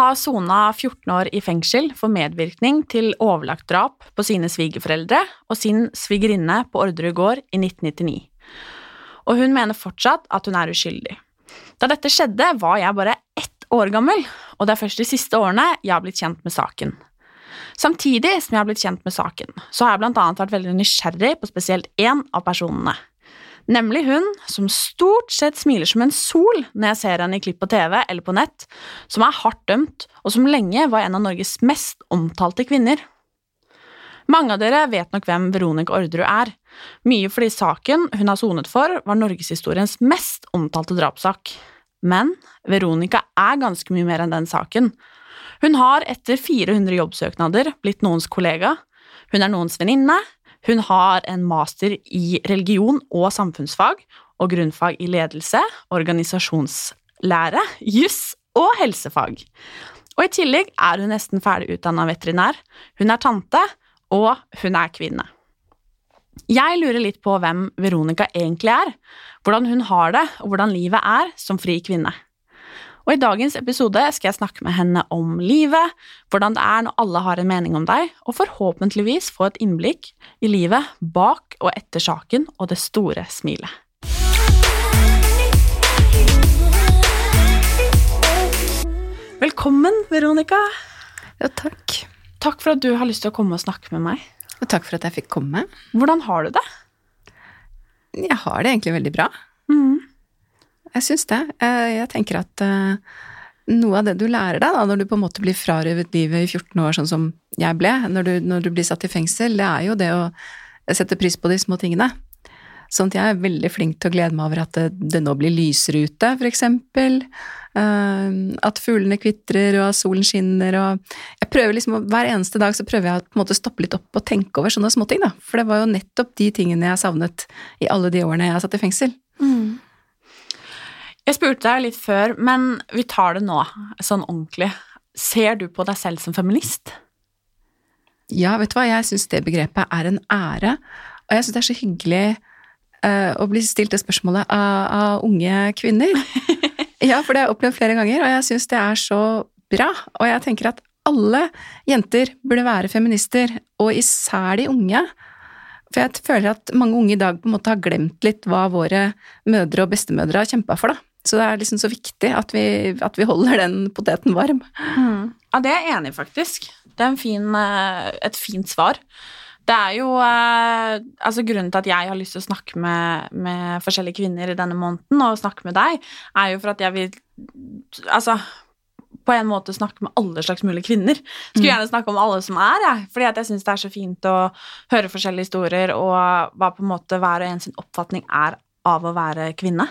har sona 14 år i fengsel for medvirkning til overlagt drap på sine svigerforeldre og sin svigerinne på Orderud gård i 1999. Og hun mener fortsatt at hun er uskyldig. Da dette skjedde, var jeg bare ett år gammel, og det er først de siste årene jeg har blitt kjent med saken. Samtidig som jeg har blitt kjent med saken, så har jeg blant annet vært veldig nysgjerrig på spesielt én av personene. Nemlig hun som stort sett smiler som en sol når jeg ser henne i klipp på TV eller på nett, som er hardt dømt, og som lenge var en av Norges mest omtalte kvinner. Mange av dere vet nok hvem Veronica Orderud er, mye fordi saken hun har sonet for, var norgeshistoriens mest omtalte drapssak. Men Veronica er ganske mye mer enn den saken. Hun har etter 400 jobbsøknader blitt noens kollega, hun er noens venninne, hun har en master i religion og samfunnsfag og grunnfag i ledelse, organisasjonslære, juss og helsefag. Og i tillegg er hun nesten ferdig utdanna veterinær, hun er tante, og hun er kvinne. Jeg lurer litt på hvem Veronica egentlig er, hvordan hun har det, og hvordan livet er som fri kvinne. Og I dagens episode skal jeg snakke med henne om livet, hvordan det er når alle har en mening om deg, og forhåpentligvis få et innblikk i livet bak og etter saken og det store smilet. Velkommen, Veronica. Ja, takk. Takk for at du har lyst til å komme og snakke med meg. Og takk for at jeg fikk komme. Hvordan har du det? Jeg har det egentlig veldig bra. Mm. Jeg syns det. Eh, Jeg tenker at eh, noe av det du lærer deg da, når du på en måte blir frarøvet livet i 14 år, sånn som jeg ble, når du, når du blir satt i fengsel, det er jo det å sette pris på de små tingene. Sånn at jeg er veldig flink til å glede meg over at det, det nå blir lysere ute, for eksempel. Eh, at fuglene kvitrer, og solen skinner, og Jeg prøver liksom, Hver eneste dag så prøver jeg å på en måte stoppe litt opp og tenke over sånne småting, da. For det var jo nettopp de tingene jeg savnet i alle de årene jeg satt i fengsel. Jeg spurte deg litt før, men vi tar det nå, sånn ordentlig. Ser du på deg selv som feminist? Ja, vet du hva, jeg syns det begrepet er en ære, og jeg syns det er så hyggelig uh, å bli stilt det spørsmålet av, av unge kvinner. ja, for det har jeg opplevd flere ganger, og jeg syns det er så bra. Og jeg tenker at alle jenter burde være feminister, og især de unge. For jeg føler at mange unge i dag på en måte har glemt litt hva våre mødre og bestemødre har kjempa for, da. Så det er liksom så viktig at vi, at vi holder den poteten varm. Ja, det er jeg enig i, faktisk. Det er en fin, eh, et fint svar. Det er jo eh, Altså, grunnen til at jeg har lyst til å snakke med, med forskjellige kvinner i denne måneden, og snakke med deg, er jo for at jeg vil Altså på en måte snakke med alle slags mulige kvinner. Skulle gjerne snakke om alle som er, jeg. Fordi at jeg syns det er så fint å høre forskjellige historier, og hva på en måte hver og en sin oppfatning er av å være kvinne.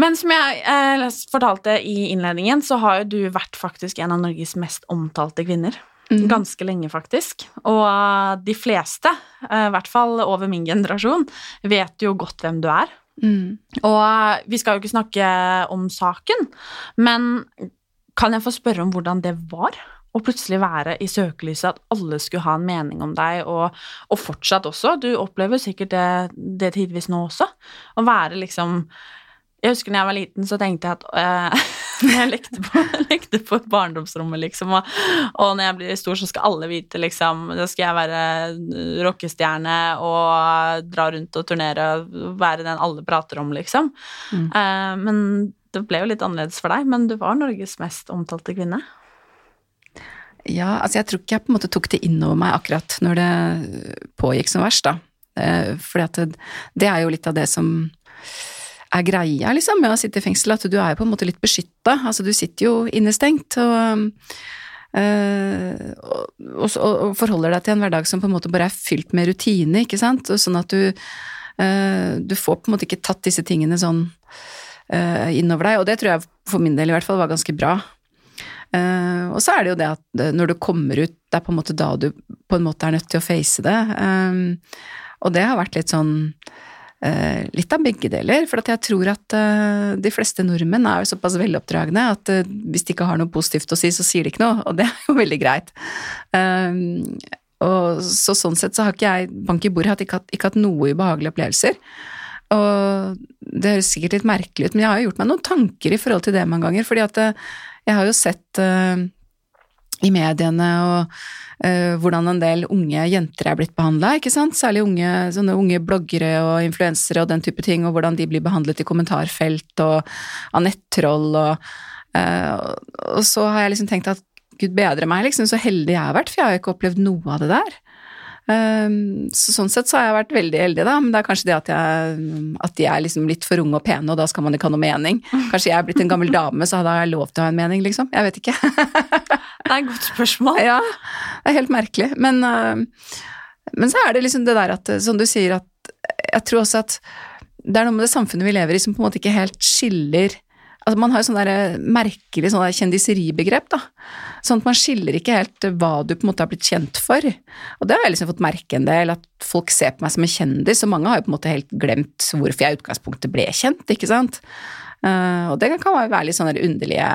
Men som jeg eh, fortalte i innledningen, så har jo du vært faktisk en av Norges mest omtalte kvinner. Ganske lenge, faktisk. Og eh, de fleste, eh, i hvert fall over min generasjon, vet jo godt hvem du er. Mm. Og eh, vi skal jo ikke snakke om saken, men kan jeg få spørre om hvordan det var? Å plutselig være i søkelyset, at alle skulle ha en mening om deg, og, og fortsatt også. Du opplever sikkert det, det tidvis nå også. Å være liksom Jeg husker når jeg var liten, så tenkte jeg at øh, Jeg lekte på, lekte på barndomsrommet, liksom, og, og når jeg blir stor, så skal alle vite, liksom Da skal jeg være rockestjerne og dra rundt og turnere og være den alle prater om, liksom. Mm. Uh, men det ble jo litt annerledes for deg, men du var Norges mest omtalte kvinne. Ja, altså jeg tror ikke jeg på en måte tok det inn over meg akkurat når det pågikk som verst, da. Uh, Fordi at det, det er jo litt av det som er greia, liksom, med å sitte i fengsel, at du er jo på en måte litt beskytta. Altså, du sitter jo innestengt og, øh, og, og, og forholder deg til en hverdag som på en måte bare er fylt med rutine, ikke sant, sånn at du øh, Du får på en måte ikke tatt disse tingene sånn øh, innover deg, og det tror jeg for min del i hvert fall var ganske bra. Uh, og så er det jo det at når du kommer ut, det er på en måte da du på en måte er nødt til å face det. Um, og det har vært litt sånn litt av begge deler. For jeg tror at uh, de fleste nordmenn er jo såpass veloppdragne at hvis de ikke har noe positivt å si, så sier de ikke noe, og det er jo veldig greit. Um, og så sånn sett så har ikke jeg, bank i bordet, ikke hatt, ikke hatt noe ubehagelige opplevelser. Og det høres sikkert litt merkelig ut, men jeg har jo gjort meg noen tanker i forhold til det mange ganger, fordi at jeg har jo sett i mediene og uh, hvordan en del unge jenter er blitt behandla, særlig unge, sånne unge bloggere og influensere og den type ting, og hvordan de blir behandlet i kommentarfelt og av nettroll og uh, Og så har jeg liksom tenkt at gud bedre meg, liksom, så heldig jeg har vært, for jeg har jo ikke opplevd noe av det der. Um, så sånn sett så har jeg vært veldig heldig, da, men det er kanskje det at, jeg, at de er liksom litt for unge og pene, og da skal man ikke ha noe mening. Kanskje jeg er blitt en gammel dame, så hadde jeg lov til å ha en mening, liksom. Jeg vet ikke. det er et godt spørsmål. Ja, det er helt merkelig. Men, uh, men så er det liksom det der at, som du sier, at jeg tror også at det er noe med det samfunnet vi lever i som på en måte ikke helt skiller Altså man har jo sånn der merkelig sånne der kjendiseribegrep, da. Sånn at man skiller ikke helt hva du på en måte har blitt kjent for. Og det har jeg liksom fått merke en del, at folk ser på meg som en kjendis, og mange har jo på en måte helt glemt hvorfor jeg i utgangspunktet ble kjent, ikke sant. Uh, og det kan være litt sånne underlige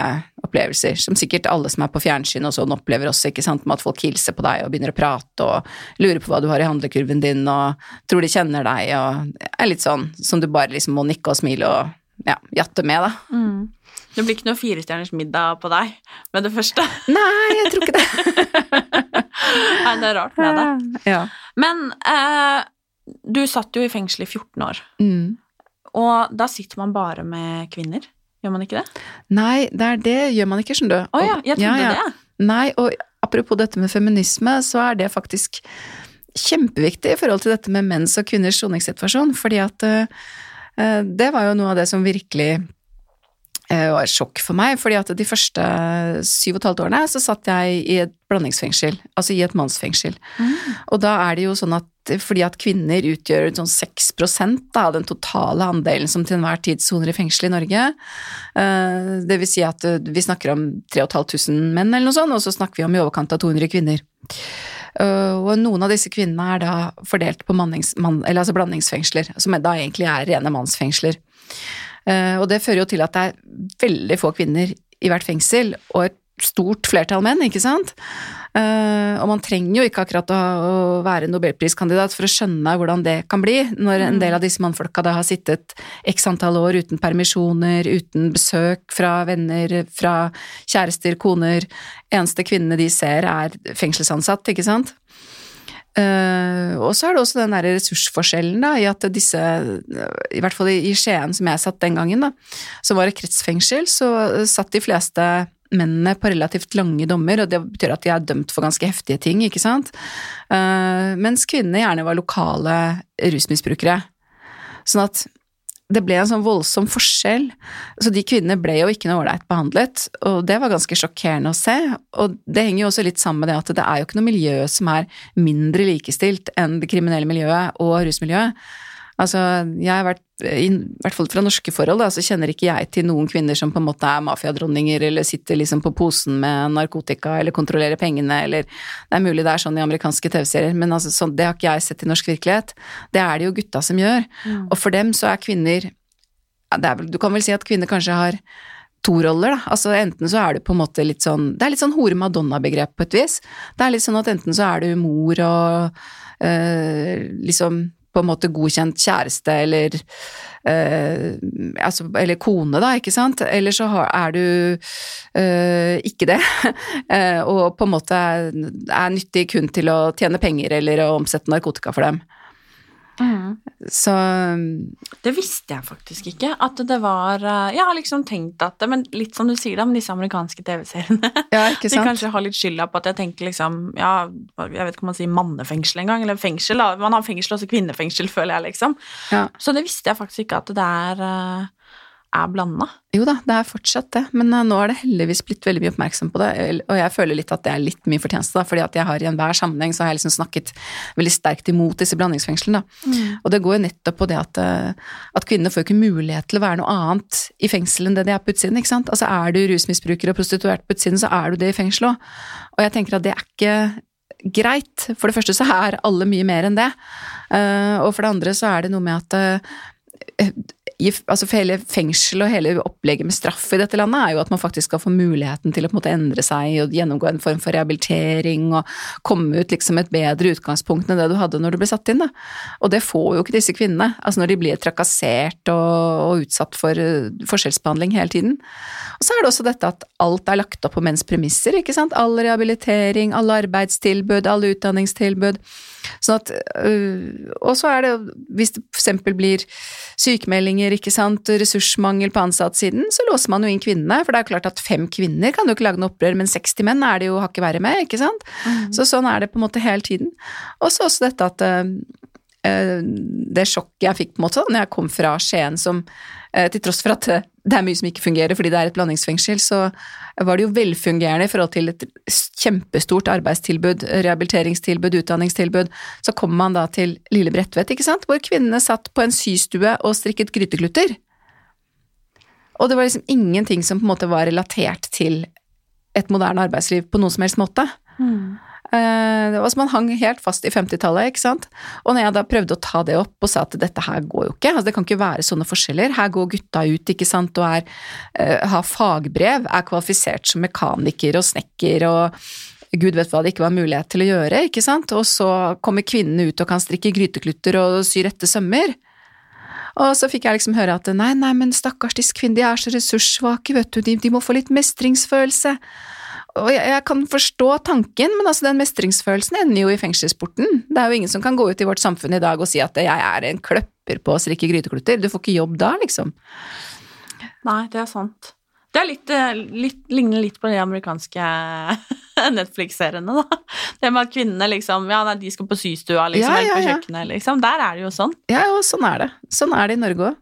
opplevelser, som sikkert alle som er på fjernsyn og sånn opplever også, ikke sant, med at folk hilser på deg og begynner å prate og lurer på hva du har i handlekurven din og tror de kjenner deg og er litt sånn som du bare liksom må nikke og smile og ja, jatte med, da. Mm. Det blir ikke noe firestjerners middag på deg med det første? Nei, jeg tror ikke det. Nei, det er rart med det. Ja. Men eh, du satt jo i fengsel i 14 år, Mm. og da sitter man bare med kvinner, gjør man ikke det? Nei, det er det gjør man ikke, skjønner du. Å ja, jeg trodde Ja, ja. det. Nei, og apropos dette med feminisme, så er det faktisk kjempeviktig i forhold til dette med menns og kvinners soningssituasjon, fordi at eh, det var jo noe av det som virkelig eh, var et sjokk for meg, fordi at de første syv og et halvt årene så satt jeg i et blandingsfengsel, altså i et mannsfengsel. Og da er det jo sånn at fordi at kvinner utgjør sånn 6 da, av den totale andelen som til enhver tid soner i fengsel i Norge, eh, det vil si at eh, vi snakker om 3500 menn eller noe sånt, og så snakker vi om i overkant av 200 kvinner. Eh, Og noen av disse kvinnene er da fordelt på mannings, mann, altså blandingsfengsler, som da egentlig er rene mannsfengsler. Eh, Og det fører jo til at det er veldig få kvinner i hvert fengsel, og et stort flertall menn, ikke sant? Uh, og man trenger jo ikke akkurat å, å være nobelpriskandidat for å skjønne hvordan det kan bli, når en del av disse mannfolka da har sittet x antall år uten permisjoner, uten besøk fra venner, fra kjærester, koner. Eneste kvinnene de ser er fengselsansatt, ikke sant? Uh, og så er det også den der ressursforskjellen da, i at disse, i hvert fall i Skien som jeg satt den gangen, da, som var et kretsfengsel, så satt de fleste mennene på relativt lange dommer, og det betyr at de er dømt for ganske heftige ting, ikke sant, Eh, mens kvinnene gjerne var lokale rusmisbrukere. Sånn at det ble en sånn voldsom forskjell. Så de kvinnene ble jo ikke noe ålreit behandlet, og det var ganske sjokkerende å se. Og det henger jo også litt sammen med det at det er jo ikke noe miljø som er mindre likestilt enn det kriminelle miljøet og rusmiljøet. Altså, jeg har vært, i hvert fall fra norske forhold, da, så kjenner ikke jeg til noen kvinner som på en måte er mafiadronninger, eller sitter liksom på posen med narkotika, eller kontrollerer pengene, eller Det er mulig det er sånn i amerikanske TV-serier, men altså, sånn, det har ikke jeg sett i norsk virkelighet. Det er det jo gutta som gjør. Og for dem så er kvinner ja, det er vel, Du kan vel si at kvinner kanskje har to roller, da. Altså enten så er du på en måte litt sånn Det er litt sånn hore-madonna-begrep på et vis. Det er litt sånn at enten så er du mor og øh, liksom på en måte godkjent kjæreste eller eh, altså, Eller kone, da, ikke sant. Eller så har, er du eh, ikke det, eh, og på en måte er, er nyttig kun til å tjene penger eller å omsette narkotika for dem. Så Det visste jeg faktisk ikke, at det var eh, Jeg har liksom tenkt at det, Men litt som du sier, da, med disse amerikanske TV-seriene. Ja, ikke De kanskje har litt skylda på at jeg tenker liksom Ja, jeg vet ikke om man sier mannefengsel engang, eller fengsel. da. Man har fengsel, også kvinnefengsel, føler jeg, liksom. Ja. Så det visste jeg faktisk ikke at det er, eh, er blanda. Jo da, det er fortsatt det, men eh, nå er det heldigvis blitt veldig mye oppmerksom på det, og jeg føler litt at det er litt mye fortjeneste, da, fordi at jeg har i enhver sammenheng så har jeg liksom snakket veldig sterkt imot disse blandingsfengslene, da. Og det går jo nettopp på det at, eh, at kvinner får ikke mulighet til å være noe annet i fengsel enn det de er på utsiden, ikke sant? Altså er du rusmisbruker og prostituert på utsiden, så er du det i fengsel òg. Og jeg tenker at det er ikke greit. For det første så er alle mye mer enn det, Eh, og for det andre så er det noe med at altså for hele fengsel og hele opplegget med straff i dette landet er jo at man faktisk skal få muligheten til å på en måte endre seg og gjennomgå en form for rehabilitering og komme ut liksom et bedre utgangspunkt enn det du hadde når du ble satt inn. Da. Og det får jo ikke disse kvinnene, altså når de blir trakassert og, og utsatt for eh, forskjellsbehandling hele tiden. Og så er det også dette at alt er lagt opp på menns premisser, ikke sant. All rehabilitering, alle arbeidstilbud, alle utdanningstilbud. Sånn at, øh, og så er det, hvis det eksempel blir sykemeldinger, ikke sant, ressursmangel på ansattsiden, så låser man jo inn kvinnene, for det er klart at fem kvinner kan jo ikke lage noe opprør, men 60 menn er det jo hakket verre med, ikke sant. Så sånn er det på en måte hele tiden. Og så også dette at øh, øh, det sjokket jeg fikk på en måte da når jeg kom fra Skien som til tross for at det er mye som ikke fungerer fordi det er et blandingsfengsel, så var det jo velfungerende i forhold til et kjempestort arbeidstilbud, rehabiliteringstilbud, utdanningstilbud. Så kommer man da til lille Bredtvet, ikke sant, hvor kvinnene satt på en systue og strikket gryteklutter. Og det var liksom ingenting som på en måte var relatert til et moderne arbeidsliv på noen som helst måte. Eh, det var som man hang helt fast i 50-tallet, ikke sant. Og når jeg da prøvde å ta det opp og sa at dette her går jo ikke, altså det kan ikke være sånne forskjeller, her går gutta ut, ikke sant, og er, eh, har fagbrev, er kvalifisert som mekaniker og snekker og Gud vet hva det ikke var mulighet til å gjøre, ikke sant, og så kommer kvinnene ut og kan strikke gryteklutter og sy rette sømmer. Og så fikk jeg liksom høre at nei, nei, men stakkars disse kvinnene, de er så ressurssvake, vet du, de, de må få litt mestringsfølelse. Og jeg, jeg kan forstå tanken, men altså den mestringsfølelsen ender jo i fengselsporten. Det er jo ingen som kan gå ut i vårt samfunn i dag og si at jeg er en kløpper på å strikke gryteklutter. Du får ikke jobb da, liksom. Nei, det er sant. Det er litt, eh, litt, ligner litt på de amerikanske Netflix-seriene, da. Det med at kvinnene liksom Ja, nei, de skal på systua, liksom, Ja, eller på ja, ja. kjøkkenet, liksom. Der er det jo sånn. Ja, og sånn er det. Sånn er det i Norge òg.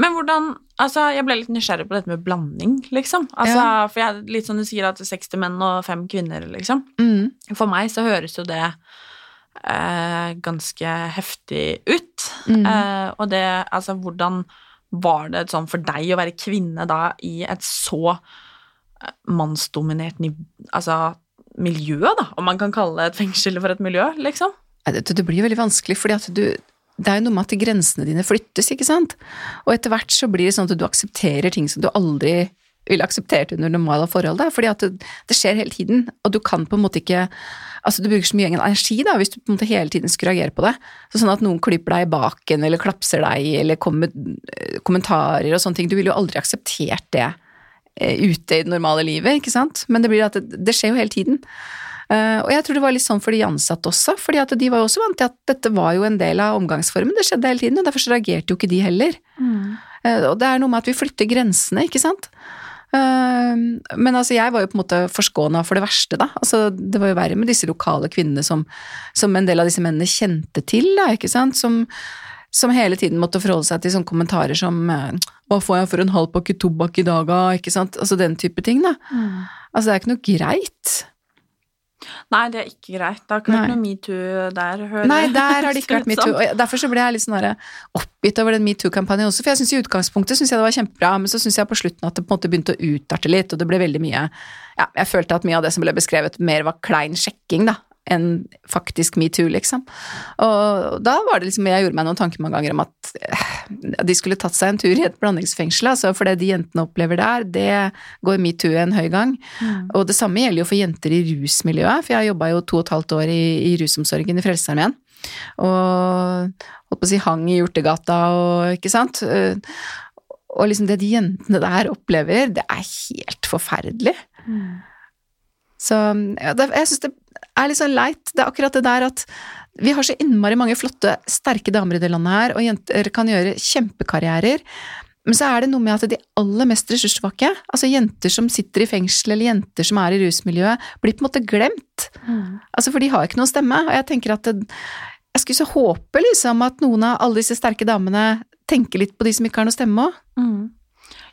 Men hvordan Altså, jeg ble litt nysgjerrig på dette med blanding, liksom. Altså, For jeg, litt som du sier, at 60 menn og 5 kvinner, liksom. Mm. For meg så høres jo det eh, ganske heftig ut. Mm. Eh, og det, altså, hvordan var det sånn for deg å være kvinne da i et så eh, mannsdominert altså, miljø, da? Om man kan kalle et fengsel for et miljø, liksom? Det, det blir veldig vanskelig, fordi at du det er jo noe med at grensene dine flyttes, ikke sant? Og etter hvert så blir det sånn at du aksepterer ting som du aldri ville akseptert under normale forhold, da, fordi at det, det skjer hele tiden, og du kan på en måte ikke Altså, du bruker så mye energi da, hvis du på en måte hele tiden skulle reagere på det. Så sånn at noen klyper deg i baken, eller klapser deg, eller kommer med eh, kommentarer og sånne ting. Du ville jo aldri akseptert det eh, ute i det normale livet, ikke sant? Men det blir at det, det skjer jo hele tiden. Eh, og jeg tror det var litt sånn for de ansatte også, fordi at de var jo også vant til at dette var jo en del av omgangsformen, det skjedde hele tiden, og derfor så reagerte jo ikke de heller. Mm. og det er noe med at vi flytter grensene, ikke sant. Eh, men altså, jeg var jo på en måte forskåna for det verste, da. Altså, det var jo verre med disse lokale kvinnene som, som en del av disse mennene kjente til, da, ikke sant. Som, som hele tiden måtte forholde seg til sånne kommentarer som eh, 'Hva får jeg for en halv pakke tobakk i dag, da?' Ikke sant. Altså den type ting, da. Altså, det er ikke noe greit. Nei, det er ikke greit. Det har ikke vært noe metoo der, hører Nei, der har det ikke vært metoo. og Derfor så ble jeg litt sånn oppgitt over den metoo-kampanjen også, for jeg syns i utgangspunktet synes jeg det var kjempebra, men så syns jeg på slutten at det på en måte begynte å utarte litt, og det ble veldig mye Ja, jeg følte at mye av det som ble beskrevet, mer var klein sjekking, da. Enn faktisk metoo, liksom. Og da var det liksom Jeg gjorde meg noen tanker mange ganger om at eh, de skulle tatt seg en tur i et blandingsfengsel, altså, for det de jentene opplever der, det går metoo en høy gang. Og det samme gjelder jo for jenter i rusmiljøet, for jeg jobba jo to og et halvt år i, i rusomsorgen i Frelsesarmeen. Og holdt på å si hang i Hjortegata og ikke sant. Eh, Og liksom det de jentene der opplever, det er helt forferdelig. Så ja, jeg syns det er litt sånn leit. Det er akkurat det der at vi har så innmari mange flotte, sterke damer i det landet her, og jenter kan gjøre kjempekarrierer. Men så er det noe med at de aller mest ressurssvake, altså jenter som sitter i fengsel eller jenter som er i rusmiljøet, blir på en måte glemt. Altså for de har ikke noen stemme, og jeg tenker at det, jeg skulle så håpe liksom at noen av alle disse sterke damene tenker litt på de som ikke har noe stemme òg.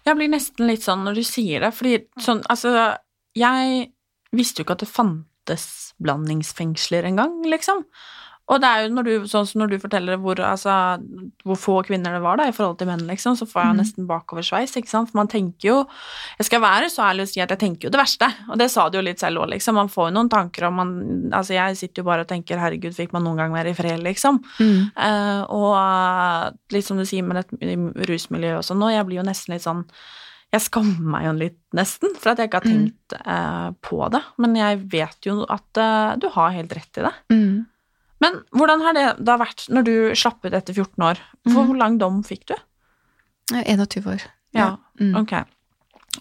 Jeg blir nesten litt sånn når du sier det, fordi sånn, altså, jeg visste jo ikke at det fantes blandingsfengsler engang, liksom. Og det er jo når du, sånn som når du forteller hvor, altså, hvor få kvinner det var da, i forhold til menn, liksom, så får jeg nesten bakoversveis, ikke sant, for man tenker jo Jeg skal være så ærlig å si at jeg tenker jo det verste, og det sa du jo litt selv òg, liksom. Man får jo noen tanker om man Altså, jeg sitter jo bare og tenker herregud, fikk man noen gang være i fred, liksom. Eh, og eh, litt som du sier med et rusmiljø og sånn nå, jeg blir jo nesten litt sånn jeg skammer meg jo litt, nesten, for at jeg ikke har tenkt eh, på det. Men jeg vet jo at uh, du har helt rett i det. Men hvordan har det da vært når du slapp ut etter 14 år? For Hvor lang dom fikk du? 21 år. Ja, Mm. ok.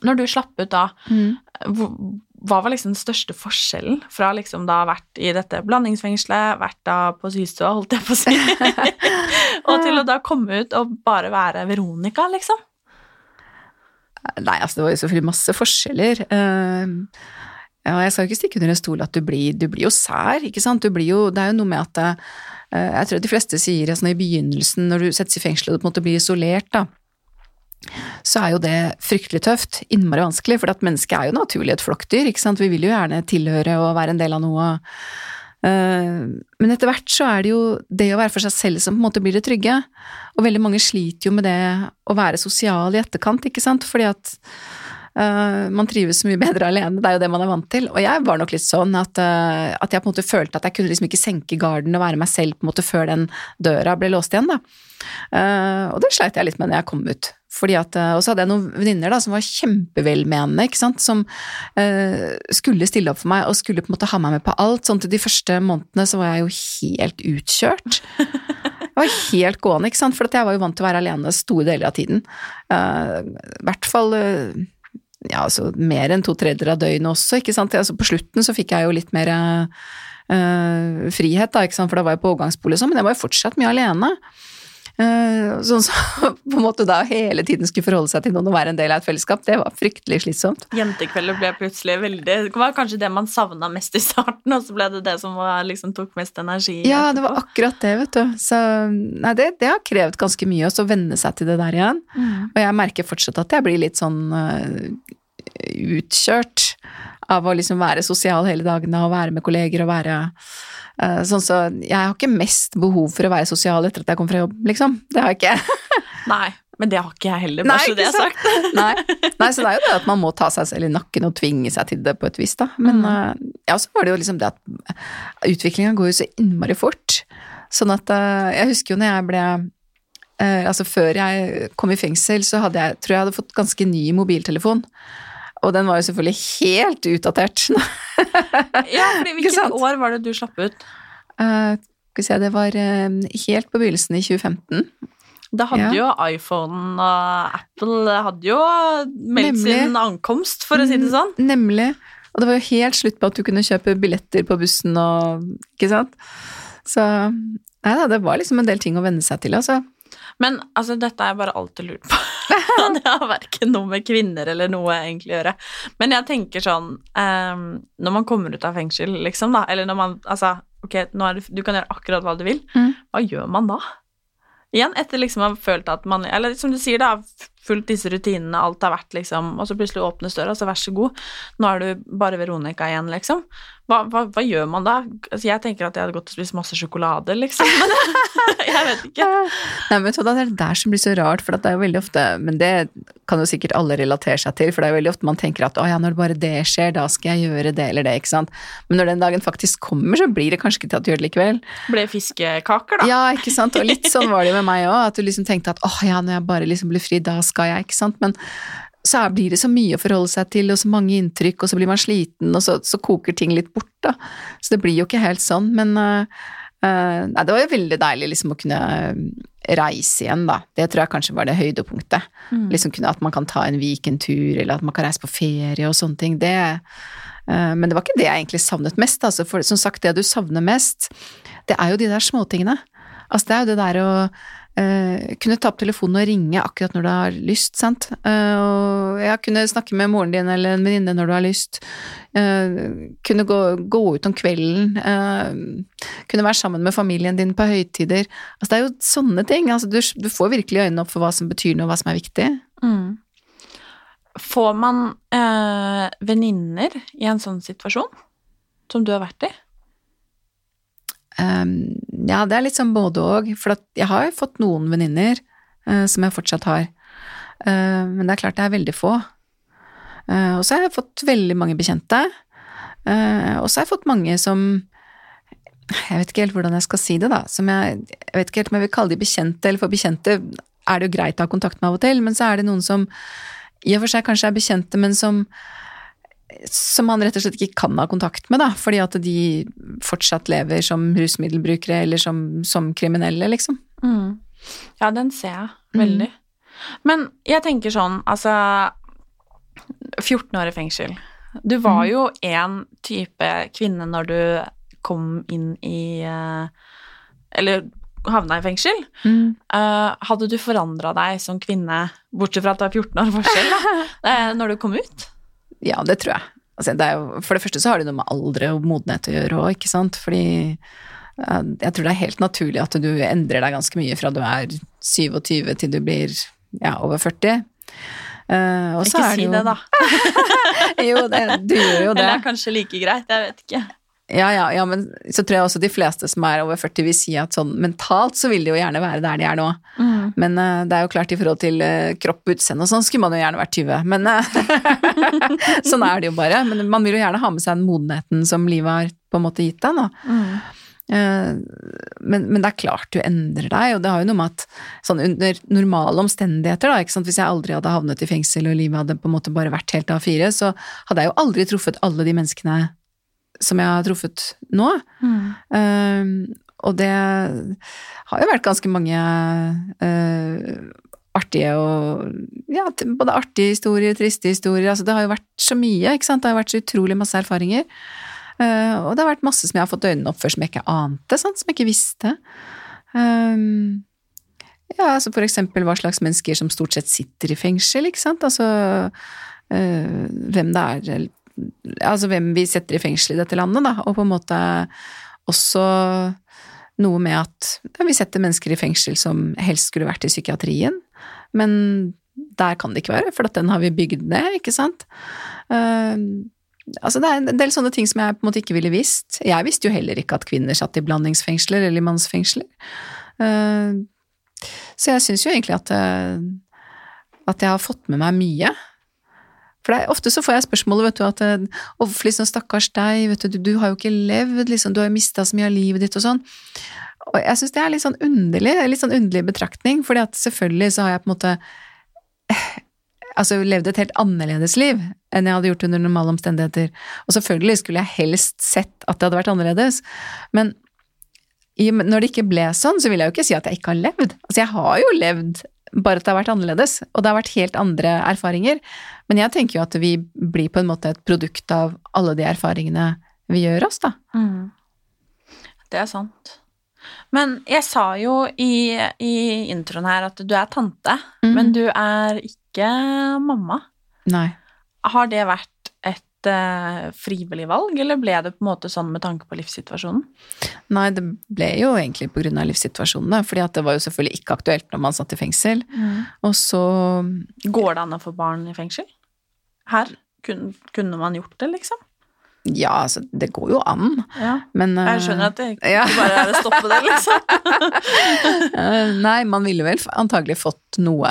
Når du slapp ut da, Mm. hva var liksom den største forskjellen fra liksom da vært i dette blandingsfengselet, vært da på systua, holdt jeg på å si, og til å da komme ut og bare være Veronica, liksom? Nei, altså det var jo selvfølgelig masse forskjeller. Eh, ja, jeg skal jo ikke stikke under en stol at du blir, du blir jo sær, ikke sant. Du blir jo, det er jo noe med at eh, Jeg tror de fleste sier sånn i begynnelsen, når du settes i fengsel og du på en måte blir isolert, da. Så er jo det fryktelig tøft, innmari vanskelig, for at mennesket er jo naturlig et flokkdyr, ikke sant. Vi vil jo gjerne tilhøre og være en del av noe. Eh, Men etter hvert så er det jo det å være for seg selv som på en måte blir det trygge. Og veldig mange sliter jo med det å være sosial i etterkant, ikke sant, fordi at eh, man trives så mye bedre alene, det er jo det man er vant til. Og jeg var nok litt sånn at, eh, at jeg på en måte følte at jeg kunne liksom ikke senke garden og være meg selv på en måte før den døra ble låst igjen, da. Eh, og det sleit jeg litt med når jeg kom ut. At, eh, og så hadde jeg noen venninner som var kjempevelmenende, ikke sant, som eh, skulle stille opp for meg og skulle på en måte ha meg med på alt. Sånn til de første månedene så var jeg jo helt utkjørt. Jeg var helt gående, ikke sant, for jeg var jo vant til å være alene store deler av tiden. Eh, I hvert fall eh, ja, altså mer enn to tredjedeler av døgnet også, ikke sant. Altså, på slutten så fikk jeg jo litt mer eh, frihet, da, ikke sant, for da var jeg på overgangsbolig og sånn, men jeg var jo fortsatt mye alene. Eh, sånn som på en måte da hele tiden skulle forholde seg til noen og være en del av et fellesskap, det var fryktelig slitsomt. Jentekvelder ble plutselig veldig Det var kanskje det man savna mest i starten, og så ble det det som var, liksom, tok mest energi. Ja, det var akkurat det, vet du. Så nei, det, det har krevd ganske mye også, å venne seg til det der igjen. Og jeg merker fortsatt at jeg blir litt sånn uh, utkjørt av å liksom være sosial hele dagene og være med kolleger og være sånn så Jeg har ikke mest behov for å være sosial etter at jeg kom fra jobb, liksom. Det har jeg ikke. Nei, men det har ikke jeg heller, bare så det er sagt. Nei. Nei, så det er jo det at man må ta seg selv i nakken og tvinge seg til det på et vis, da. Men øh, ja, så var det jo liksom det at utviklinga går jo så innmari fort. Sånn at Jeg husker jo når jeg ble eh, Altså før jeg kom i fengsel, så hadde jeg tror jeg hadde fått ganske ny mobiltelefon. Og den var jo selvfølgelig helt utdatert. Ja, fordi Hvilket år var det du slapp ut? Eh, skal vi se, det var uh, helt på begynnelsen i 2015. Da hadde Ja. jo iPhone og Apple hadde jo meldt sin ankomst, for å si det sånn. Mm, Nemlig. Og det var jo helt slutt på at du kunne kjøpe billetter på bussen og Ikke sant? Så Nei da, det var liksom en del ting å venne seg til, altså. Men altså, dette har jeg bare alltid lurt på. Det har verken noe med kvinner eller noe egentlig å gjøre. Men jeg tenker sånn um, Når man kommer ut av fengsel, liksom, da, eller når man Altså, ok, det, du kan gjøre akkurat hva du vil. Mm. Hva gjør man da? Igjen, etter liksom å ha følt at man Eller som du sier, da, fulgt disse rutinene, alt har vært liksom Og så plutselig åpnes døra, så vær så god, nå er du bare Veronica igjen, liksom. Hva, hva, hva gjør man da? Altså, jeg tenker at jeg hadde gått og spist masse sjokolade, liksom, men jeg vet ikke. Nei, men Det er det der som blir så rart, for det er jo veldig ofte Men det kan jo sikkert alle relatere seg til, for det er jo veldig ofte man tenker at å ja, når bare det skjer, da skal jeg gjøre det eller det, ikke sant. Men når den dagen faktisk kommer, så blir det kanskje ikke til at du gjør det likevel. Ble fiskekaker, da. Ja, ikke sant. Og litt sånn var det med meg òg, at du liksom tenkte at å ja, når jeg bare liksom blir fri, da skal jeg, ikke sant. Men så blir det så mye å forholde seg til, og så mange inntrykk, og så blir man sliten, og så, så koker ting litt bort, da. Så det blir jo ikke helt sånn, men uh, uh, Nei, det var jo veldig deilig liksom å kunne øh, reise igjen, da. Det tror jeg kanskje var det høydepunktet. Liksom kunne At man kan ta en weekendtur, eller at man kan reise på ferie og sånne ting. Det uh, Men det var ikke det jeg egentlig savnet mest, altså. For som sagt, det du savner mest, det er jo de der småtingene. Altså, det er jo det der å eh, kunne ta opp telefonen og ringe akkurat når du har lyst, sant. Uh, og ja, kunne snakke med moren din eller en venninne når du har lyst. Uh, kunne gå, gå ut om kvelden. kunne være sammen med familien din på høytider. Altså, det er jo sånne ting. Altså, du, du får virkelig øynene opp for hva som betyr noe, og hva som er viktig. Mm. Får man eh, venninner i en sånn situasjon som du har vært i? Um, ja, det er litt sånn både og, for jeg har jo fått noen venninner uh, som jeg fortsatt har, Uh, men det er klart det er veldig få. Uh, og så har jeg fått veldig mange bekjente, og så har jeg fått mange som Jeg vet ikke helt hvordan jeg skal si det, da. Som jeg, jeg vet ikke helt om jeg vil kalle de bekjente, eller for bekjente er det jo greit å ha kontakt med av og til, men så er det noen som i og for seg kanskje er bekjente, men som som man rett og slett ikke kan ha kontakt med, da, fordi at de fortsatt lever som rusmiddelbrukere eller som, som kriminelle, liksom. Mm. Ja, den ser jeg veldig. Men jeg tenker sånn, altså 14 år i fengsel. Du var jo en type kvinne når du kom inn i eh, Eller havna i fengsel. Eh, hadde du forandra deg som kvinne, bortsett fra at det var 14 år forskjell, da, eh, når du kom ut? Ja, det tror jeg. Altså, det jo, for det første så har det noe med alder og modenhet å gjøre òg, ikke sant. Fordi eh, jeg tror det er helt naturlig at du endrer deg ganske mye fra du er 27 til du blir ja, over 40. Uh, Ikke er si jo, det, da. jo, det, du gjør jo det. Eller det er kanskje like greit, jeg vet ikke. Ja, ja, ja, men så tror jeg også de fleste som er over 40 vil si at sånn mentalt så vil de jo gjerne være der de er nå. Men uh, det er jo klart i forhold til uh, kropp utseende og sånn skulle man jo gjerne vært 20, men uh, sånn er det jo bare. Men man vil jo gjerne ha med seg den modenheten som livet har på en måte gitt deg, da. Mm. men, men det er klart du endrer deg, og det har jo noe med at sånn under normale omstendigheter, da, hvis jeg aldri hadde havnet i fengsel og livet hadde på en måte bare vært helt A4, så hadde jeg jo aldri truffet alle de menneskene som jeg har truffet nå. Eh, og det har jo vært ganske mange uh, artige og ja, både artige historier, triste historier, altså det har jo vært så mye, ikke sant, det har vært så utrolig masse erfaringer. Uh, og det har vært masse som jeg har fått øynene opp for som jeg ikke ante, sant? som jeg ikke visste. Um, ja, altså for eksempel hva slags mennesker som stort sett sitter i fengsel, ikke sant, altså uh, hvem det er, eller- altså hvem vi setter i fengsel i dette landet, da, og på en måte også noe med at ja, vi setter mennesker i fengsel som helst skulle vært i psykiatrien, men der kan det ikke være, for den har vi bygd ned, ikke sant. Uh, altså det er en del sånne ting som jeg på en måte ikke ville visst. Jeg visste jo heller ikke at kvinner satt i blandingsfengsler eller i mannsfengsler. Uh, så jeg syns jo egentlig at, eh, at jeg har fått med meg mye. For det er, ofte så får jeg spørsmålet, vet du, at eh, Uff, liksom, stakkars deg, du, du, har jo ikke levd, liksom, du har jo mista så mye av livet ditt og sånn. Og jeg syns det er litt sånn underlig, litt sånn underlig betraktning, fordi at selvfølgelig så har jeg på en måte altså levd et helt annerledes liv enn jeg hadde gjort under normale omstendigheter. Og selvfølgelig skulle jeg helst sett at det hadde vært annerledes, men når det ikke ble sånn, så vil jeg jo ikke si at jeg ikke har levd. Altså, jeg har jo levd, bare at det har vært annerledes, og det har vært helt andre erfaringer. Men jeg tenker jo at vi blir på en måte et produkt av alle de erfaringene vi gjør oss, da. Det er sant. Men jeg sa jo i, i introen her at du er tante, mm. men du er ikke mamma. Nei. Har det vært et eh, frivillig valg, eller ble det på en måte sånn med tanke på livssituasjonen? Nei, det ble jo egentlig på grunn av livssituasjonen, da, fordi at det var jo selvfølgelig ikke aktuelt når man satt i fengsel. Og så Går det an å få barn i fengsel? Her? Kun, kunne man gjort det, liksom? Ja, altså, det går jo an, Ja. men uh, Jeg skjønner at det ikke ja. bare er å stoppe det, liksom. Eh, Nei, man ville vel antagelig fått noe,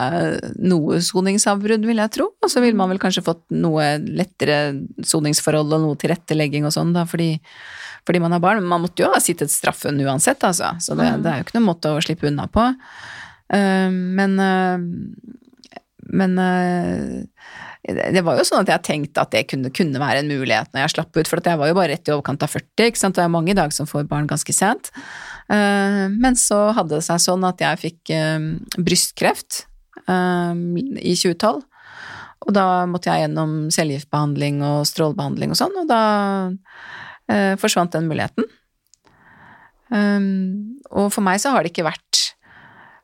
noe soningsavbrudd, vil jeg tro. Og så ville man vel kanskje fått noe lettere soningsforhold og noe tilrettelegging og sånn, da, fordi, fordi man har barn. Men man måtte jo ha sittet straffen uansett, altså. Så det, det er jo ikke noen måte å slippe unna på. Uh, Men eh, Men eh, det var jo sånn at jeg tenkte at det kunne, kunne være en mulighet når jeg slapp ut, for jeg var jo bare rett i overkant av 40, ikke sant, og det er mange i dag som får barn ganske sent. Eh, Men så hadde det seg sånn at jeg fikk eh, brystkreft i 2012, og da måtte jeg gjennom cellegiftbehandling og strålebehandling og sånn, og da forsvant den muligheten. Og for meg så har det ikke vært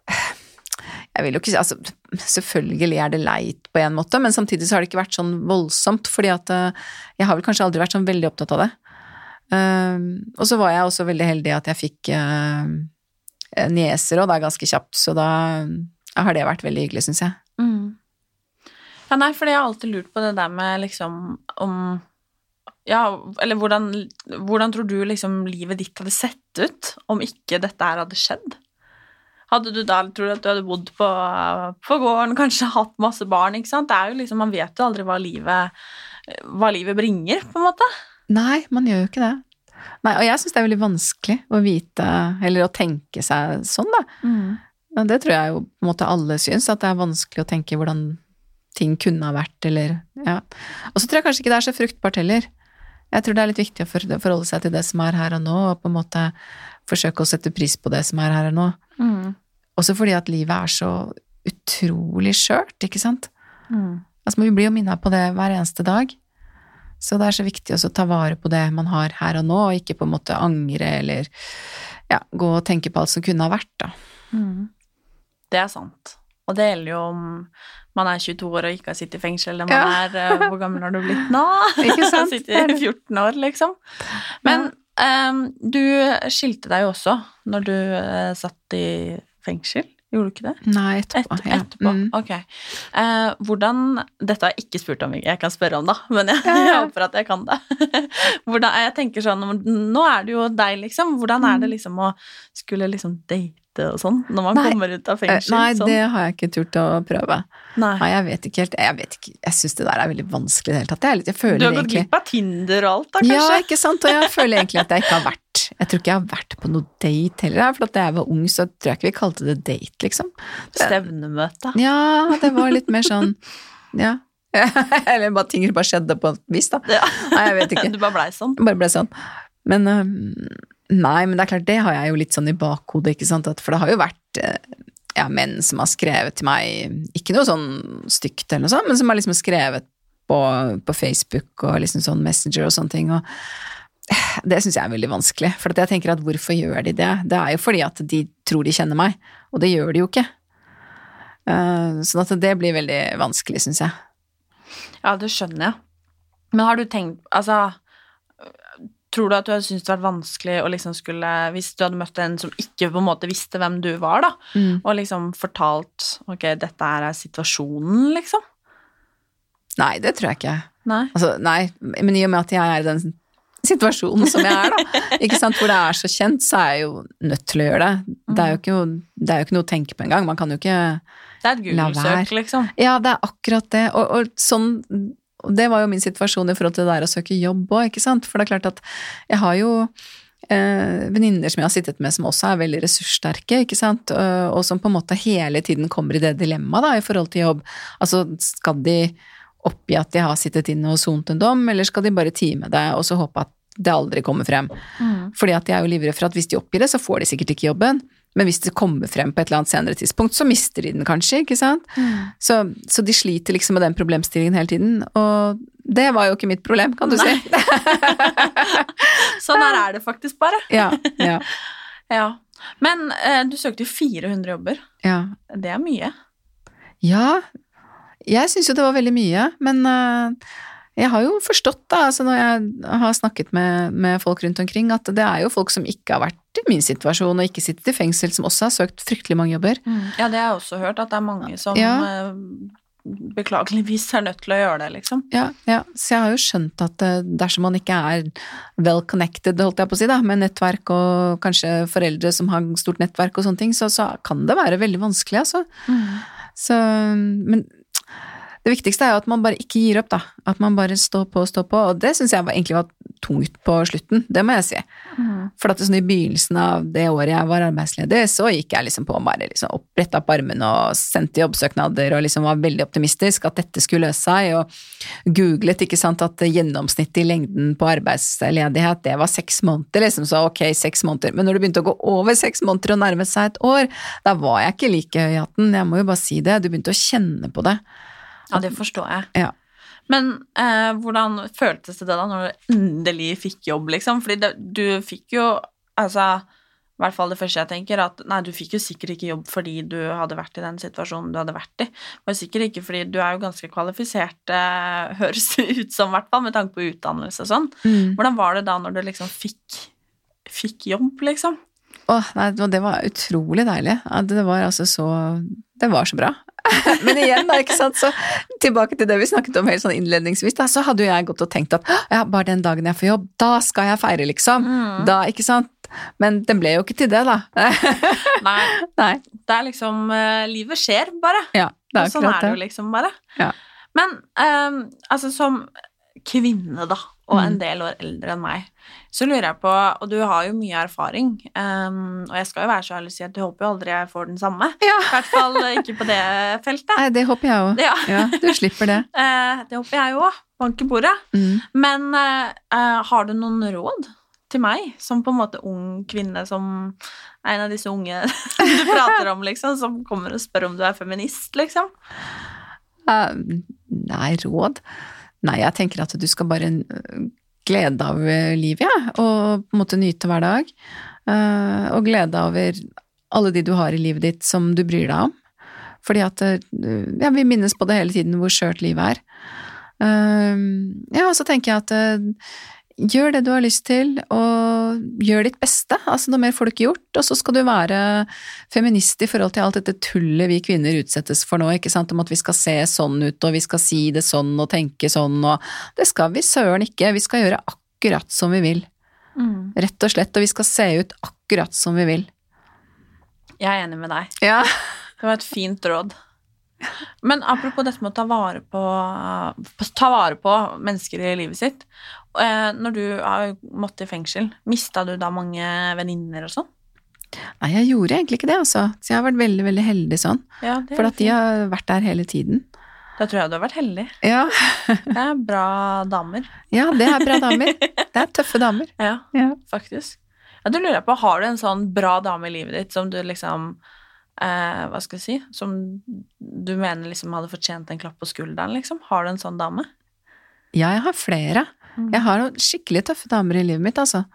Jeg vil jo ikke si altså, Selvfølgelig er det leit på en måte, men samtidig så har det ikke vært sånn voldsomt, fordi at eh, jeg har vel kanskje aldri vært sånn veldig opptatt av det. Um, og så var jeg også veldig heldig at jeg fikk nieser, og det er ganske kjapt, så da har det vært veldig hyggelig, syns jeg. Ja, nei, fordi jeg har alltid lurt på det der med liksom om Ja, eller hvordan, hvordan tror du liksom livet ditt hadde sett ut om ikke dette her hadde skjedd? Hadde du da, tror du at du hadde bodd på, på gården, kanskje hatt masse barn, ikke sant? Det er jo liksom, man vet jo aldri hva livet, hva livet bringer, på en måte. Nei, man gjør jo ikke det. Nei, og jeg syns det er veldig vanskelig å vite, eller å tenke seg sånn, da. Men det tror jeg jo på en måte alle syns, at det er vanskelig å tenke hvordan ting kunne ha vært, eller ja. Og så tror jeg kanskje ikke det er så fruktbart heller. Jeg tror det er litt viktig å forholde seg til det som er her og nå, og på en måte forsøke å sette pris på det som er her og nå. Også fordi at livet er så utrolig skjørt, ikke sant? Altså, vi blir jo minnet på det hver eneste dag. Så det er så viktig også å ta vare på det man har her og nå, og ikke på en måte angre eller ja, gå og tenke på alt som kunne ha vært, da. Det er sant. Og det gjelder jo om man er 22 år og ikke har sittet i fengsel, eller man Ja. er eh, Hvor gammel har du blitt nå? Ikke sant? Sitter i 14 år, liksom. Men ehm, du skilte deg jo også når du eh, satt i fengsel. Gjorde du ikke det? Nei, etterpå. Et, ja. etterpå. Mm. Ok. Eh, hvordan Dette har jeg ikke spurt om, jeg kan spørre om, da, men jeg, jeg håper at jeg kan det. hvordan, jeg tenker sånn Nå er det jo deg, liksom. Hvordan er Mm. det liksom å skulle liksom date og sånn når man Nei. kommer ut av Eh, fengsel? Nei, sånn? det har jeg ikke turt å prøve. Nei. Nei, jeg vet ikke helt. Jeg vet ikke, jeg syns det der er veldig vanskelig i det hele tatt. Jeg, jeg føler Du har gått glipp av Tinder og alt, da, Ja, ikke sant, og jeg føler egentlig at jeg ikke har vært Jeg tror ikke jeg har vært på noe date heller, for da jeg var ung, så tror jeg ikke vi kalte det date, liksom. Stevnemøte. Ja, det var litt mer sånn Ja. Eller bare ting bare skjedde på et vis, da. Ja. Nei, jeg vet ikke. Du bare blei sånn. Bare ble sånn. Men Nei, men det er klart, det har jeg jo litt sånn i bakhodet, ikke sant, for det har jo vært eh, ja, menn som har skrevet til meg, ikke noe sånn stygt eller noe sånt, men som har liksom skrevet på, på Facebook og liksom sånn Messenger og sånne ting, og eh, det syns jeg er veldig vanskelig, for jeg tenker at hvorfor gjør de det? Det er jo fordi at de tror de kjenner meg, og det gjør de jo ikke. Eh, sånn at det blir veldig vanskelig, syns jeg. Ja, det skjønner jeg. Men har du tenkt Altså, tror du at du hadde syntes det vært vanskelig å liksom skulle Hvis du hadde møtt en som ikke på en måte visste hvem du var, da, Mm. og liksom fortalt Ok, dette er situasjonen, liksom? Nei, det tror jeg ikke. Nei. Altså, nei, men i og med at jeg er i den situasjonen som jeg er, da, ikke sant, hvor det er så kjent, så er jeg jo nødt til å gjøre det. Det er jo ikke, noe- det er jo ikke noe å tenke på engang. Man kan jo ikke la være. Det er et Google-søk, liksom. Ja, det er akkurat det. Og, og sånn og det var jo min situasjon i forhold til det der å søke jobb òg, ikke sant. For det er klart at jeg har jo eh, venninner som jeg har sittet med som også er veldig ressurssterke, ikke sant, og, og som på en måte hele tiden kommer i det dilemmaet da, i forhold til jobb. Altså, skal de oppgi at de har sittet inne og sont en dom, eller skal de bare time det og så håpe at det aldri kommer frem? Fordi at de er jo livredde for at hvis de oppgir det, så får de sikkert ikke jobben. Men hvis det kommer frem på et eller annet senere tidspunkt, så mister de den kanskje, ikke sant? Så, så de sliter liksom med den problemstillingen hele tiden, og det var jo ikke mitt problem, kan du si. Sånn her er det faktisk bare. ja, ja, Ja. Men eh, du søkte jo 400 jobber. ja. Det er mye. Ja, jeg syns jo det var veldig mye, men øh, jeg har jo forstått, da, altså når jeg har snakket med, med folk rundt omkring, at det er jo folk som ikke har vært i min situasjon og ikke sittet i fengsel, som også har søkt fryktelig mange jobber. Ja, det har jeg også hørt, at det er mange som Ja. eh, beklageligvis er nødt til å gjøre det, liksom. Ja, ja, så jeg har jo skjønt at eh, dersom man ikke er well connected, holdt jeg på å si, da, med nettverk og kanskje foreldre som har stort nettverk og sånne ting, så, så kan det være veldig vanskelig, altså. Så, men det viktigste er jo at man bare ikke gir opp, da. At man bare står på og står på, og det syns jeg var, egentlig var tungt på slutten, det må jeg si. For at det, sånn i begynnelsen av det året jeg var arbeidsledig, så gikk jeg liksom på og bare liksom opp, retta opp armene og sendte jobbsøknader og liksom var veldig optimistisk at dette skulle løse seg, og googlet ikke sant at gjennomsnittet i lengden på arbeidsledighet, det var seks måneder, liksom, så ok, seks måneder. Men når det begynte å gå over seks måneder og nærme seg et år, da var jeg ikke like høy i hatten, jeg må jo bare si det, du begynte å kjenne på det. Ja, det forstår jeg. Ja. Men eh, hvordan føltes det da når du endelig fikk jobb, liksom? Fordi det, du fikk jo Altså, i hvert fall det første jeg tenker, at nei, du fikk jo sikkert ikke jobb fordi du hadde vært i den situasjonen du hadde vært i. Det var sikkert ikke fordi du er jo ganske kvalifisert, eh, høres det ut som, i hvert fall, med tanke på utdannelse og sånn. Hvordan var det da når du liksom fikk, fikk jobb, liksom? Åh, nei, det var- utrolig deilig. Det var altså så Det var så bra. Men igjen, da, ikke sant, så tilbake til det vi snakket om helt sånn innledningsvis, da, så hadde jo jeg gått og tenkt at ja, bare den dagen jeg får jobb, da skal jeg feire, liksom. Da, ikke sant. Men den ble jo ikke til det, da. Nei, Nei. det er liksom eh, Livet skjer, bare. Ja, det er Og sånn er det. jo liksom bare. Ja. Men um, altså som kvinne, da, og en Mm. del år eldre enn meg, så lurer jeg på Og du har jo mye erfaring, um, og jeg skal jo være så ærlig å si at jeg håper jo aldri jeg får den samme. Ja. I hvert fall ikke på det feltet. Nei, det håper jeg òg. Ja. Ja, du slipper det. Uh, det håper jeg òg. Bank i bordet. Mm. Men eh, har du noen råd til meg, som på en måte ung kvinne som er en av disse unge du prater om, liksom, som kommer og spør om du er feminist, liksom? Uh, Nei, råd? Nei, jeg tenker at du skal bare øh, glede av over livet, ja, og på en måte nyte hver dag. Eh, og glede over alle de du har i livet ditt som du bryr deg om. Fordi at øh, ja, vi minnes på det hele tiden hvor skjørt livet er. Eh, ja, og så tenker jeg at gjør det du har lyst til, og gjør ditt beste. Altså, noe mer får du ikke gjort, og så skal du være feminist i forhold til alt dette tullet vi kvinner utsettes for nå, ikke sant, om at vi skal se sånn ut, og vi skal si det sånn og tenke sånn, og det skal vi søren ikke, vi skal gjøre akkurat som vi vil. Rett og slett, og vi skal se ut akkurat som vi vil. Jeg er enig med deg. Ja. Det var et fint råd. Men apropos dette med å ta vare på, ta vare på mennesker i livet sitt. eh, Når du har måttet i fengsel, mista du da mange venninner og sånn? Nei, jeg gjorde egentlig ikke det, altså. Så jeg har vært veldig, veldig heldig sånn. Ja, For at de har vært der hele tiden. Da tror jeg du har vært heldig. Ja, Det er bra damer. ja det er bra damer. Det er tøffe damer. Ja, Ja. faktisk. Ja, du lurer jeg på, Har du en sånn bra dame i livet ditt som du liksom eh, Hva skal jeg si Som du mener liksom hadde fortjent en klapp på skulderen, liksom? Har du en sånn dame? Ja, jeg har flere. Jeg har noen skikkelig tøffe damer i livet mitt, altså.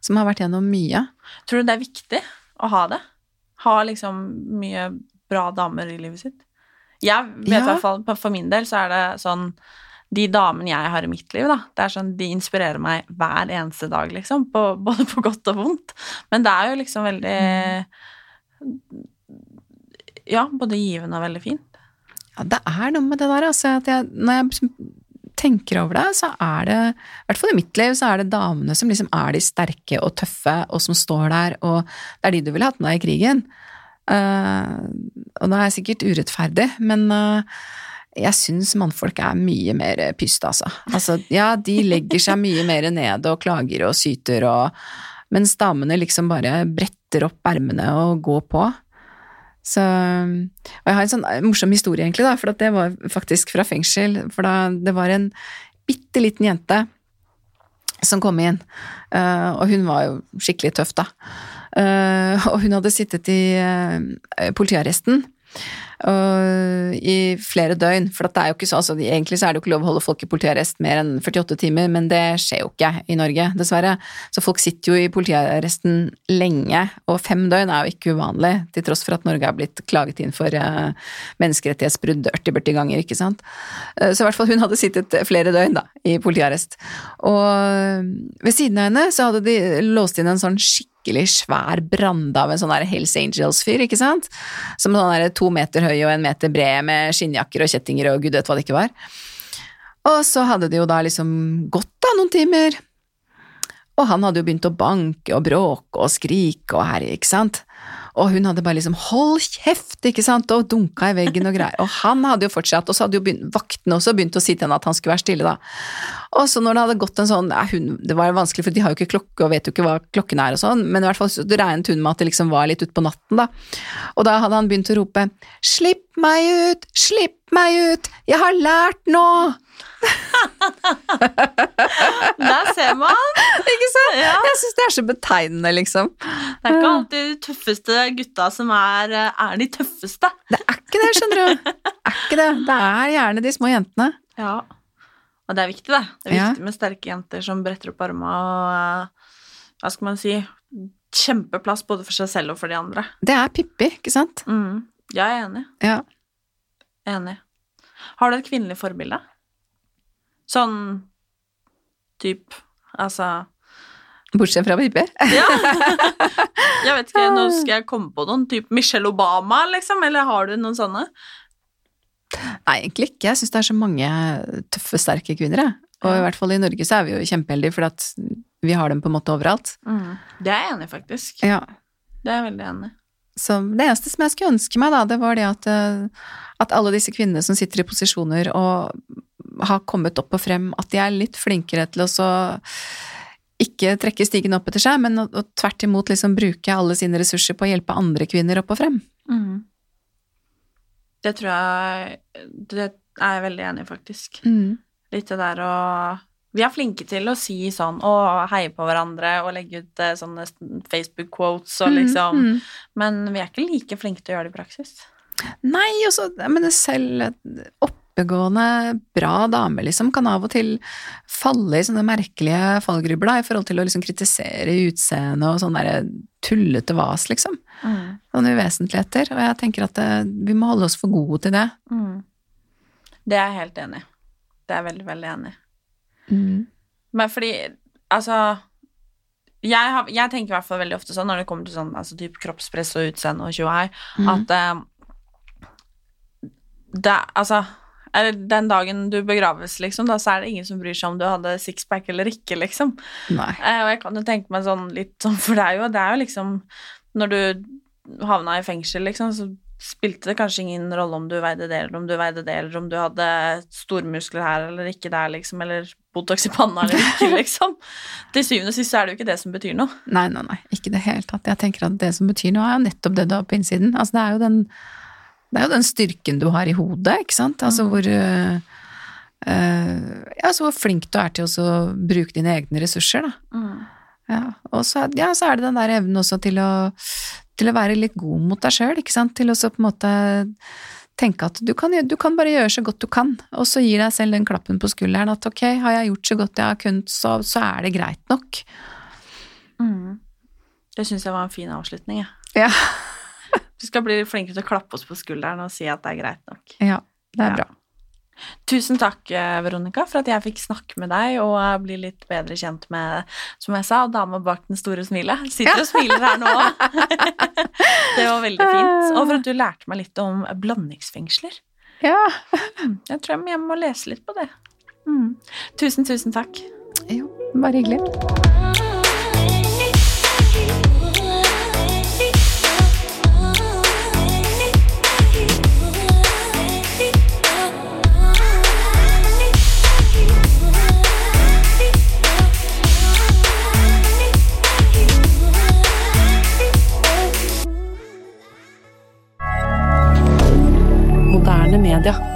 Som har vært gjennom mye. Tror du det er viktig å ha det? Ha liksom mye bra damer i livet sitt? Jeg vet Ja. i hvert fall, For min del så er det sånn De damene jeg har i mitt liv, da, det er sånn, de inspirerer meg hver eneste dag, liksom. På, både på godt og vondt. Men det er jo liksom veldig Ja, både givende og veldig fint. Ja, det er noe med det der, altså. At jeg, når jeg liksom tenker over det, så er det, i hvert fall i mitt liv, så er det damene som liksom er de sterke og tøffe, og som står der, og det er de du ville hatt med deg i krigen. Uh, og nå er jeg sikkert urettferdig, men uh, jeg syns mannfolk er mye mer pyste, altså. altså. Ja, de legger seg mye mer ned og klager og syter, og, mens damene liksom bare bretter opp ermene og går på. Så, og jeg har en sånn morsom historie, egentlig, da, for det var faktisk fra fengsel. For da det var en bitte liten jente som kom inn, eh, og hun var jo skikkelig tøff, da. Eh, og hun hadde sittet i eh, politiarresten. I flere døgn. For det er jo ikke så, altså, egentlig så er det jo ikke lov å holde folk i politiarrest mer enn 48 timer, men det skjer jo ikke i Norge, dessverre. Så folk sitter jo i politiarresten lenge, og fem døgn er jo ikke uvanlig, til tross for at Norge har blitt klaget inn for uh, menneskerettighetsbrudd 40-40 ganger, ikke sant. Uh, så i hvert fall hun hadde sittet flere døgn da, i politiarrest. Og ved siden av henne så hadde de låst inn en sånn skikkelig svær brande av en sånn der Hells Angels-fyr, ikke sant? Som sånn der to meter høy og en meter bred med skinnjakker og kjettinger og gud vet hva det ikke var. Og så hadde det jo da liksom gått da noen timer, og han hadde jo begynt å banke og bråke og skrike og herje, ikke sant? Og hun hadde bare liksom hold kjeft, ikke sant, og dunka i veggen og greier. Og han hadde jo fortsatt, og så hadde jo begynt, vaktene også begynt å si til henne at han skulle være stille, da. Og så når det hadde gått en sånn hun, Det var vanskelig, for de har jo ikke klokke og vet jo ikke hva klokken er og sånn, men i hvert fall så regnet hun med at det liksom var litt utpå natten, da. Og da hadde han begynt å rope Slipp meg ut! Slipp meg ut! Jeg har lært nå! Der ser man! Ikke sant? Ja. Jeg syns det er så betegnende, liksom. Det er ikke alltid de tøffeste gutta som er, eh, er de tøffeste. Det er ikke det, skjønner du. Det er ikke det. Det er gjerne de små jentene. Ja. Og det er viktig, det. Det er Ja. viktig med sterke jenter som bretter opp armene og eh, Hva skal man si Kjempeplass både for seg selv og for de andre. Det er Pippi, ikke sant? Mm. Jeg er enig. Ja. Enig. Har du et kvinnelig forbilde? Sånn typ Altså Bortsett fra Pippi. Ja. Jeg vet ikke, nå skal jeg komme på noen. type Michelle Obama, liksom? Eller har du noen sånne? Nei, egentlig ikke. Jeg syns det er så mange tøffe, sterke kvinner, jeg. Og i hvert fall i Norge så er vi jo kjempeheldige, for at vi har dem på en måte overalt. Det er jeg enig i, faktisk. Ja. Det er jeg veldig enig i. Så det eneste som jeg skulle ønske meg, da, det var det at, eh, at alle disse kvinnene som sitter i posisjoner og har kommet opp og frem, at de er litt flinkere til å så ikke trekke stigen opp etter seg, men å, å tvert imot liksom bruke alle sine ressurser på å hjelpe andre kvinner opp og frem. Det tror jeg Det er jeg veldig enig i, faktisk. Mm. Litt det der å Vi er flinke til å si sånn og heie på hverandre og legge ut eh, sånne Facebook-quotes og liksom Mm. Men vi er ikke like flinke til å gjøre det i praksis. Nei, og så Men selv oppegående, bra dame, liksom, kan av og til falle i sånne merkelige fallgrubler, da, i forhold til å liksom kritisere utseende og sånn derre tullete vas, liksom. Sånne uvesentligheter. Og jeg tenker at det, vi må holde oss for gode til det. Det er jeg helt enig i. Det er jeg veldig, veldig enig i. Mm. Men fordi, altså jeg, har, jeg tenker i hvert fall veldig ofte sånn når det kommer til sånn altså typ kroppspress og utseende og tjoe her, at eh, det, altså den dagen du begraves, liksom, da, så er det ingen som bryr seg om du hadde sixpack eller ikke, liksom. Nei. Eh, og jeg kan jo tenke meg sånn litt sånn, for det er jo, det er jo liksom Når du havna i fengsel, liksom, så spilte det kanskje ingen rolle om du veide det, eller om du veide det, eller om du hadde stormuskler her eller ikke der, liksom, eller Botox i panna eller ikke, liksom. Til syvende og sist så er det jo ikke det som betyr noe. nei, nei, nei, ikke i det hele tatt. Jeg tenker at det som betyr noe, er jo nettopp det du har på innsiden. Altså, det er jo den, det er jo den styrken du har i hodet, ikke sant? Altså hvor øh, øh, Ja, så hvor flink du er til å bruke dine egne ressurser, da. Ja, og så, ja, så er det den der evnen også til å, til å være litt god mot deg sjøl, ikke sant. Til å så på en måte tenke at du kan, du kan bare gjøre så godt du kan, og så gir deg selv den klappen på skulderen at ok, har jeg gjort så godt jeg har kunnet, så, så er det greit nok. Det syns jeg var en fin avslutning, jeg. Ja, Vi skal bli flinkere til å klappe oss på skulderen og si at det er greit nok. ja det er Ja. bra. Tusen takk, eh, Veronica, for at jeg fikk snakke med deg og eh, bli litt bedre kjent med, som jeg sa, dama bak den store smilet. Sitter og smiler her nå det var veldig fint. Og for at du lærte meg litt om blandingsfengsler. Ja. Jeg tror jeg må lese litt på det. Mm. Tusen, tusen takk. Jo, bare hyggelig. Moderne media.